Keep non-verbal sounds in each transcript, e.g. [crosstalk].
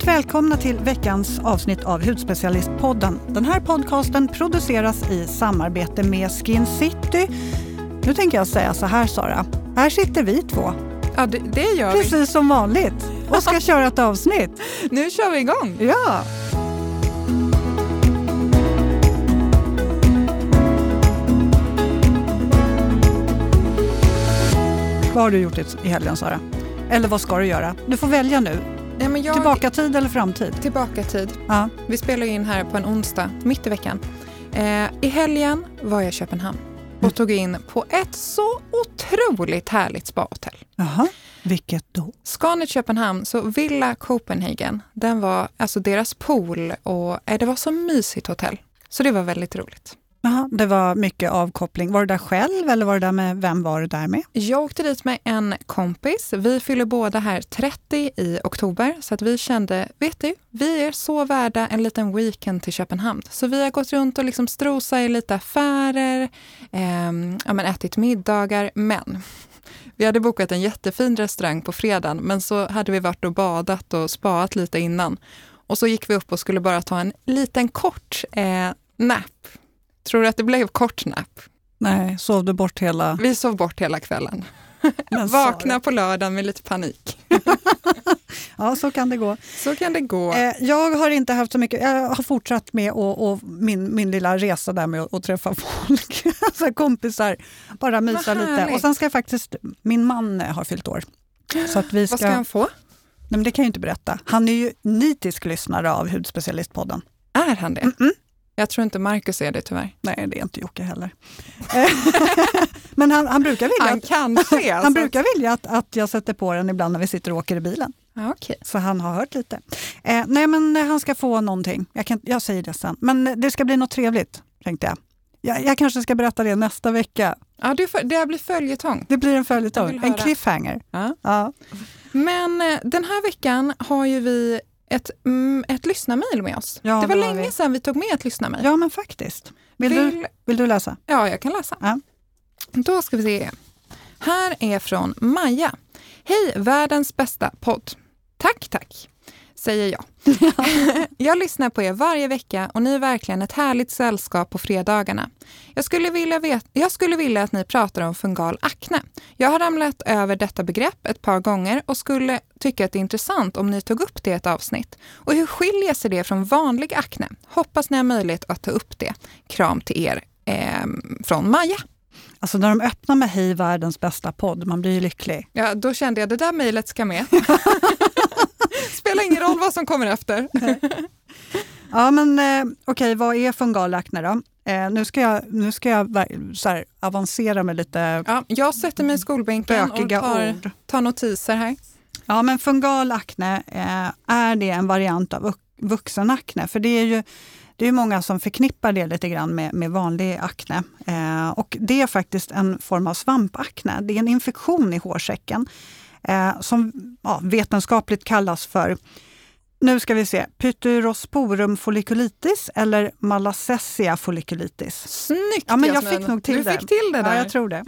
Varmt välkomna till veckans avsnitt av Hudspecialistpodden. Den här podcasten produceras i samarbete med Skin City. Nu tänker jag säga så här Sara, här sitter vi två. Ja, det, det gör Precis vi. som vanligt och ska köra ett avsnitt. [laughs] Nu kör vi igång. Ja! Vad har du gjort i helgen Sara? Eller vad ska du göra? Du får välja nu. Ja, men jag, Tillbaka tid eller framtid? Tillbaka tid. Ja. Vi spelar in här på en onsdag, mitt i veckan. Eh, I helgen var jag i Köpenhamn och Mm. tog in på ett så otroligt härligt spahotell. Jaha, vilket då? Scanet Köpenhamn, så Villa Copenhagen, den var alltså deras pool och eh, det var så mysigt hotell. Så det var väldigt roligt. Aha, det var mycket avkoppling. Var du där själv eller var du där med, vem var du där med? Jag åkte dit med en kompis. Vi fyller båda här 30 i oktober, så att vi kände, vet du, vi är så värda en liten weekend till Köpenhamn. Så vi har gått runt och liksom strosat i lite affärer, eh, ja, men ätit middagar, men [laughs] vi hade bokat en jättefin restaurang på fredagen, men så hade vi varit och badat och spaat lite innan. Och så gick vi upp och skulle bara ta en liten kort eh, nap. Tror du att det blev kort nap? Nej, sov du bort hela... Vi sov bort hela kvällen. [laughs] Vakna på lördagen med lite panik. [laughs] Ja, så kan det gå. Så kan det gå. Eh, jag har inte haft så mycket, jag har fortsatt med och, och min, min lilla resa där med att, träffa folk, [laughs] alltså kompisar, bara mysa lite. Och sen ska jag faktiskt, min man har fyllt år. Så att vi ska, Vad ska han få? nej men det kan jag inte berätta. Han är ju nitisk lyssnare av Hudspecialistpodden. Är han det? Mm-mm. Jag tror inte Marcus är det tyvärr. Nej, det är inte Jocke heller. Eh, [laughs] men han, han brukar vilja, Han att, kanske är. [laughs] han alltså. brukar vilja att, att jag sätter på den ibland när vi sitter och åker i bilen. Okej. Så han har hört lite. Eh, nej, men eh, han ska få någonting. Jag, kan, jag säger det sen. Men det ska bli något trevligt, tänkte jag. Jag, jag kanske ska berätta det nästa vecka. Ja, det, får- det blir följetong. Det blir en följetong, en cliffhanger. Ja. Ja. Men eh, den här veckan har ju vi ett, mm, ett lyssnarmail med oss. Ja, det var länge vi. sedan vi tog med ett lyssnarmail. ja, men faktiskt. Vill, du, Vill- vill du läsa? Ja, jag kan läsa. Ja. Då ska vi se. Här är från Maja. Hej, världens bästa podd. Tack, tack, säger jag. [laughs] jag lyssnar på er varje vecka och ni är verkligen ett härligt sällskap på fredagarna. Jag skulle, vilja vet- jag skulle vilja att ni pratar om fungal akne. Jag har ramlat över detta begrepp ett par gånger och skulle tycka att det är intressant om ni tog upp det i ett avsnitt. Och hur skiljer sig det från vanlig akne? Hoppas ni har möjlighet att ta upp det. Kram till er ehm, från Maja. Alltså när de öppnar med Hej världens bästa podd, man blir ju lycklig. Ja, då kände jag det där mejlet ska med. [laughs] [laughs] Spelar ingen roll vad som kommer efter. [laughs] Ja, men eh, okej, vad är fungal akne då? Eh, nu ska jag, nu ska jag så här, avancera med lite Ja, jag sätter mig i skolbänken och tar, tar notiser här. Ja, men fungal akne, eh, är det en variant av vux- vuxenakne? För det är ju det är många som förknippar det lite grann med, med vanlig akne. Eh, och det är faktiskt en form av svampakne. Det är en infektion i hårsäcken eh, som ja, vetenskapligt kallas för nu ska vi se, Pytyrosporum folliculitis eller Malassezia folliculitis. Snyggt Ja, men jag fick nog till du det. fick till det där. Ja, jag tror det.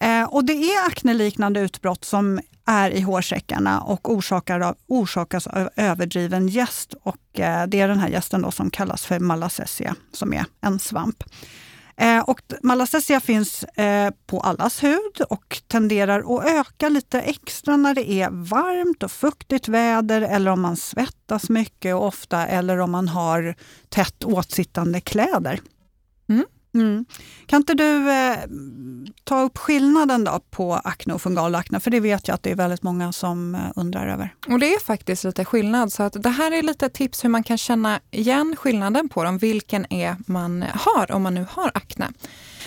Eh, och det är akneliknande utbrott som är i hårsäckarna och orsakar av, orsakas av överdriven jäst. Och, eh, det är den här jästen då som kallas för Malassezia, som är en svamp. Eh, och Malassezia finns eh, på allas hud och tenderar att öka lite extra när det är varmt och fuktigt väder eller om man svettas mycket och ofta eller om man har tätt åtsittande kläder. Mm. Mm. Kan inte du eh, ta upp skillnaden då på akne och fungal akne? För det vet jag att det är väldigt många som eh, undrar över. Och det är faktiskt lite skillnad. Så att det här är lite tips hur man kan känna igen skillnaden på dem, vilken är man har om man nu har akne.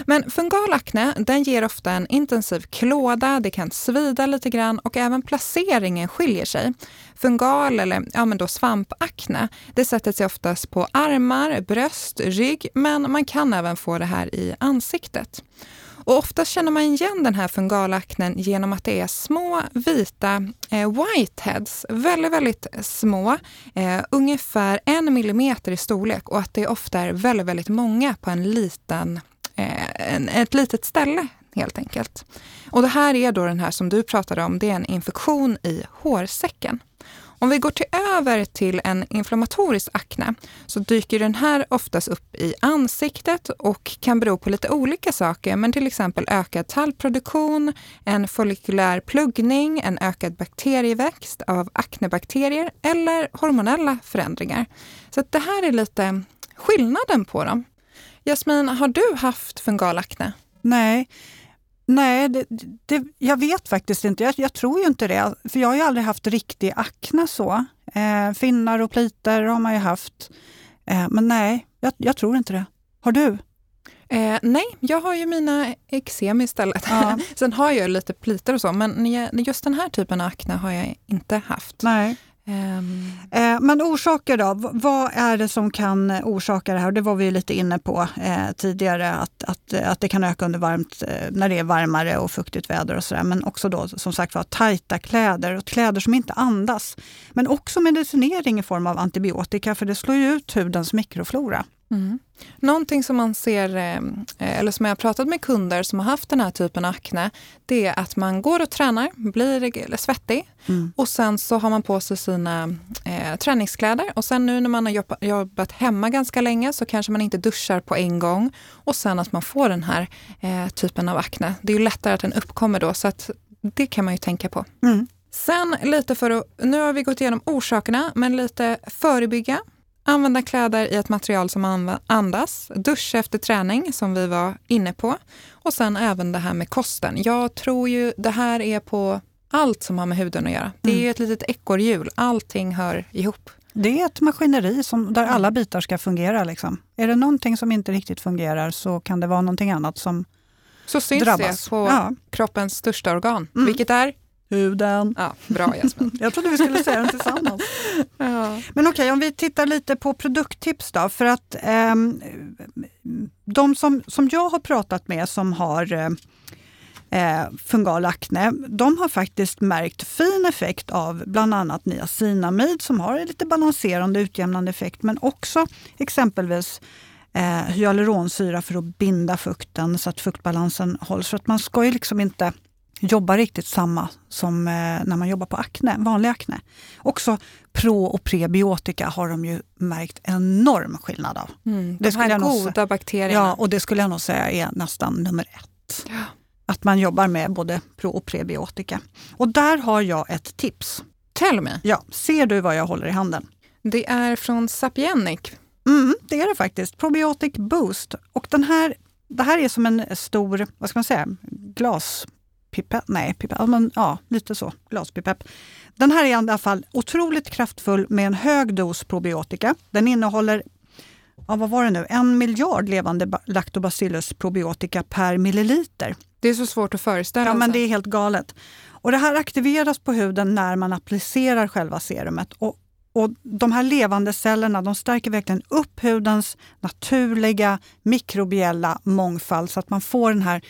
Men fungal akne, den ger ofta en intensiv klåda, det kan svida lite grann och även placeringen skiljer sig. Fungal eller ja, men då svampakne, det sätter sig oftast på armar, bröst, rygg, men man kan även få det här i ansiktet. Och oftast känner man igen den här fungalaknen genom att det är små vita eh, whiteheads, väldigt, väldigt små, eh, ungefär en millimeter i storlek och att det ofta är väldigt, väldigt många på en liten, Eh, en, ett litet ställe helt enkelt. Och det här är då den här som du pratade om, det är en infektion i hårsäcken. Om vi går till över till en inflammatorisk akne så dyker den här oftast upp i ansiktet och kan bero på lite olika saker, men till exempel ökad tallproduktion, en follikulär pluggning, en ökad bakterieväxt av aknebakterier eller hormonella förändringar. Så det här är lite skillnaden på dem. Jasmin, har du haft fungal akne? Nej, Nej, det, det, jag vet faktiskt inte. Jag, jag, tror ju inte det. För jag har ju aldrig haft riktig akne så. Eh, finnar och pliter har man ju haft. Eh, men nej, jag, jag, tror inte det. Har du? Eh, nej, jag har ju mina eksem istället. Ja. [laughs] Sen har jag lite pliter och så, men just den här typen av akne har jag inte haft. Nej. Um. Men orsaker då? Vad är det som kan orsaka det här? Det var vi lite inne på eh, tidigare, att, att, att det kan öka under varmt, eh, när det är varmare och fuktigt väder och sådär. Men också då som sagt var tajta kläder och kläder som inte andas. Men också medicinering i form av antibiotika, för det slår ju ut hudens mikroflora. Mm. Någonting som man ser, eh, eller som jag har pratat med kunder som har haft den här typen av akne, det är att man går och tränar, blir svettig mm. och sen så har man på sig sina eh, träningskläder och sen nu när man har jobbat, hemma ganska länge så kanske man inte duschar på en gång och sen att man får den här eh, typen av akne. Det är ju lättare att den uppkommer då så att det kan man ju tänka på. Mm. Sen lite för att, nu har vi gått igenom orsakerna, men lite förebygga Använda kläder i ett material som andas. Duscha efter träning som vi var inne på. Och sen även det här med kosten. Jag tror ju det här är på allt som har med huden att göra. Det är mm. ett litet ekorrhjul. Allting hör ihop. Det är ett maskineri som, där alla bitar ska fungera. Liksom. Är det någonting som inte riktigt fungerar så kan det vara någonting annat som så syns drabbas. det på ja. kroppens största organ, mm. vilket är Huden. Ja, bra Jasmin. [laughs] jag trodde vi skulle säga den tillsammans. [laughs] ja. Men okej, okay, om vi tittar lite på produkttips då. För att eh, de som, som jag har pratat med som har eh, fungal akne, de har faktiskt märkt fin effekt av bland annat niacinamid som har en lite balanserande utjämnande effekt, men också exempelvis eh, hyaluronsyra för att binda fukten så att fuktbalansen hålls. För att man ska ju liksom inte jobbar riktigt samma som eh, när man jobbar på akne, vanlig akne. Också pro och prebiotika har de ju märkt enorm skillnad av. Mm, det de här goda bakterierna. Ja, och det skulle jag nog säga är nästan nummer ett. Ja. Att man jobbar med både pro och prebiotika. Och där har jag ett tips. Tell me. Ja, ser du vad jag håller i handen? Det är från Sapienic. Mm, det är det faktiskt. Probiotic Boost. Och den här, det här är som en stor, vad ska man säga, glas pipett, nej, pipett, men, ja, lite så, glaspipett. Den här är i alla fall otroligt kraftfull med en hög dos probiotika. Den innehåller ja, vad var det nu, en miljard levande lactobacillus probiotika per milliliter. Det är så svårt att föreställa sig. Ja, men det är helt galet. Och det här aktiveras på huden när man applicerar själva serumet. Och, och de här levande cellerna de stärker verkligen upp hudens naturliga mikrobiella mångfald så att man får den här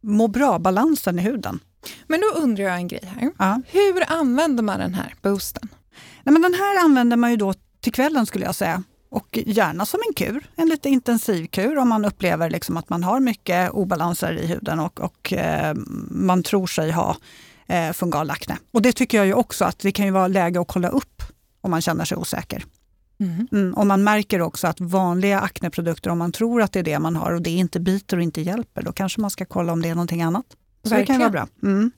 må bra-balansen i huden. Men då undrar jag en grej här. Ja. Hur använder man den här boosten? Nej, men den här använder man ju då till kvällen skulle jag säga. Och gärna som en kur, en lite intensiv kur om man upplever liksom att man har mycket obalanser i huden och, och eh, man tror sig ha eh, fungal akne. Och det tycker jag ju också att det kan ju vara läge att kolla upp om man känner sig osäker. Mm. Mm, och man märker också att vanliga akneprodukter, om man tror att det är det man har och det inte biter och inte hjälper, då kanske man ska kolla om det är någonting annat. Så Verkligen. det kan vara bra. Mm.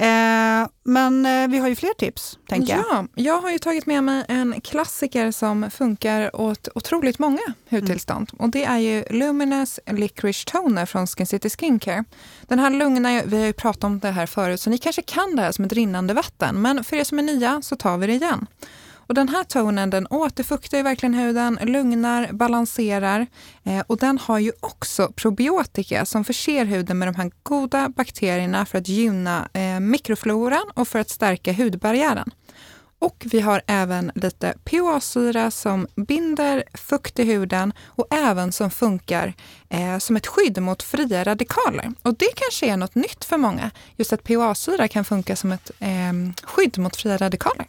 Eh, men eh, vi har ju fler tips, tänker jag. Ja, jag har ju tagit med mig en klassiker som funkar åt otroligt många hudtillstånd. Mm. Och det är ju Luminous Licorice Toner från Skin City Skincare. Den här lugnar, vi har ju pratat om det här förut, så ni kanske kan det här som ett rinnande vatten. Men för er som är nya så tar vi det igen. Och den här tonen den återfuktar ju verkligen huden, lugnar, balanserar eh, och den har ju också probiotika som förser huden med de här goda bakterierna för att gynna eh, mikrofloran och för att stärka hudbarriären. Och vi har även lite POA-syra som binder fukt i huden och även som funkar eh, som ett skydd mot fria radikaler. Och det kanske är något nytt för många, just att POA-syra kan funka som ett eh, skydd mot fria radikaler.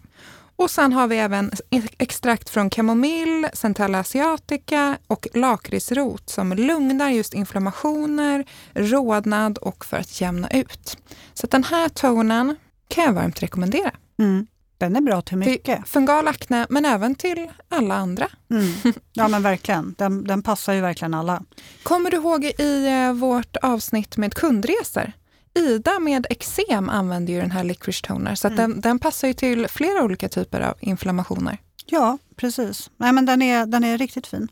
Och sen har vi även extrakt från kamomill, centella asiatica och lakritsrot som lugnar just inflammationer, rodnad och för att jämna ut. Så den här tonen kan jag varmt rekommendera. Mm. Den är bra till mycket. Till fungal akne, men även till alla andra. Mm. [laughs] Ja men verkligen, den, den passar ju verkligen alla. Kommer du ihåg i eh, vårt avsnitt med kundresor? Ida med eksem använder ju den här licorice toner, så mm. den, den, passar ju till flera olika typer av inflammationer. Ja, precis. Nej, men den, är, den är riktigt fin.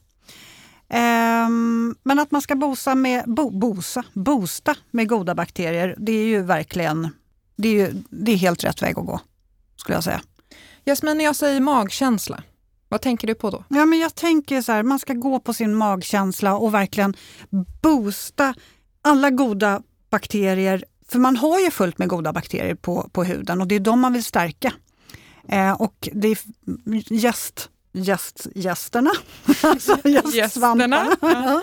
Um, men att man ska bosa med, bo, bosa, boosta med goda bakterier, det är ju verkligen det är, ju, det är helt rätt väg att gå, skulle jag säga. Jasmin, när jag säger magkänsla, vad tänker du på då? Ja, men jag tänker så här, man ska gå på sin magkänsla och verkligen boosta alla goda bakterier. För man har ju fullt med goda bakterier på, på huden och det är de man vill stärka. Eh, och det är gäst, gäst, gästerna, [laughs] alltså gästsvamparna. Ja.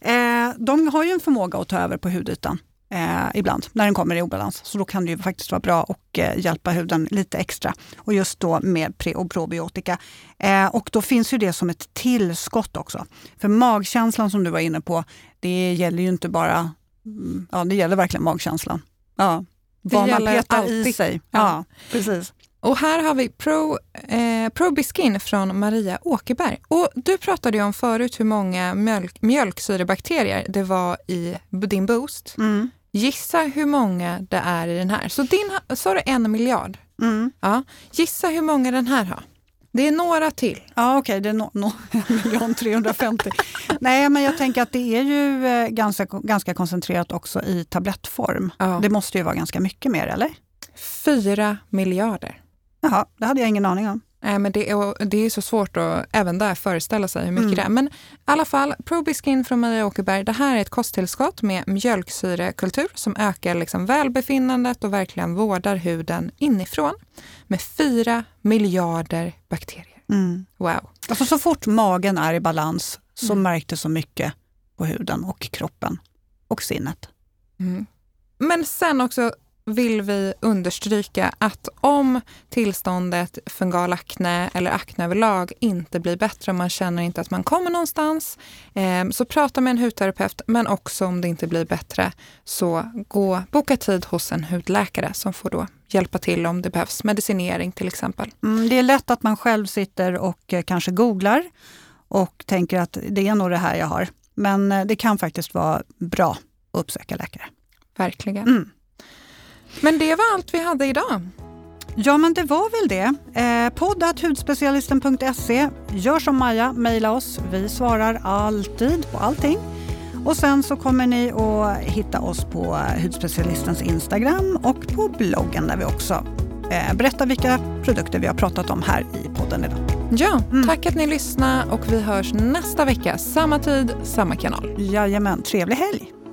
[laughs] eh, de har ju en förmåga att ta över på hudytan eh, ibland när den kommer i obalans. Så då kan det ju faktiskt vara bra att eh, hjälpa huden lite extra. Och just då med pre och probiotika. Eh, och då finns ju det som ett tillskott också. För magkänslan som du var inne på, det gäller ju inte bara, ja det gäller verkligen magkänslan. Ja. Det Vad man petar alltid. i sig. Ja. ja. precis. Och här har vi Pro, eh, Probiskin från Maria Åkerberg. Och du pratade ju om förut hur många mjölk, mjölksyrebakterier det var i din boost. Mm. Gissa hur många det är i den här. Så din sa du en miljard? Mm. Ja. Gissa hur många den här har. Det är några till. Ja, okej, okay, det är no, no, 1 350. Nej, men jag tänker att det är ju eh, ganska, ganska koncentrerat också i tablettform. Ja. Det måste ju vara ganska mycket mer, eller? Fyra miljarder. Jaha, det hade jag ingen aning om. Nej, men det är, det är så svårt att även där föreställa sig hur mycket mm. det är. Men i alla fall, Probiskin från Maria Åkerberg. Det här är ett kosttillskott med mjölksyrekultur som ökar liksom välbefinnandet och verkligen vårdar huden inifrån med fyra miljarder bakterier. Mm. Wow. Alltså så fort magen är i balans så mm. det så mycket på huden och kroppen och sinnet. Mm. Men sen också vill vi understryka att om tillståndet fungal akne eller akne överlag inte blir bättre, om man känner inte att man kommer någonstans, eh, så prata med en hudterapeut. Men också om det inte blir bättre, så gå, boka tid hos en hudläkare som får då hjälpa till om det behövs medicinering till exempel. Mm, det är lätt att man själv sitter och eh, kanske googlar och tänker att det är nog det här jag har. Men eh, det kan faktiskt vara bra att uppsöka läkare. Verkligen. Mm. Men det var allt vi hade idag. Ja, men det var väl det. Eh, Poddathudspecialisten.se. Gör som Maja, mejla oss. Vi svarar alltid på allting. Och sen så kommer ni att hitta oss på Hudspecialistens Instagram och på bloggen där vi också eh, berättar vilka produkter vi har pratat om här i podden idag. Ja, mm. tack att ni lyssnade och vi hörs nästa vecka. Samma tid, samma kanal. Jajamän, trevlig helg!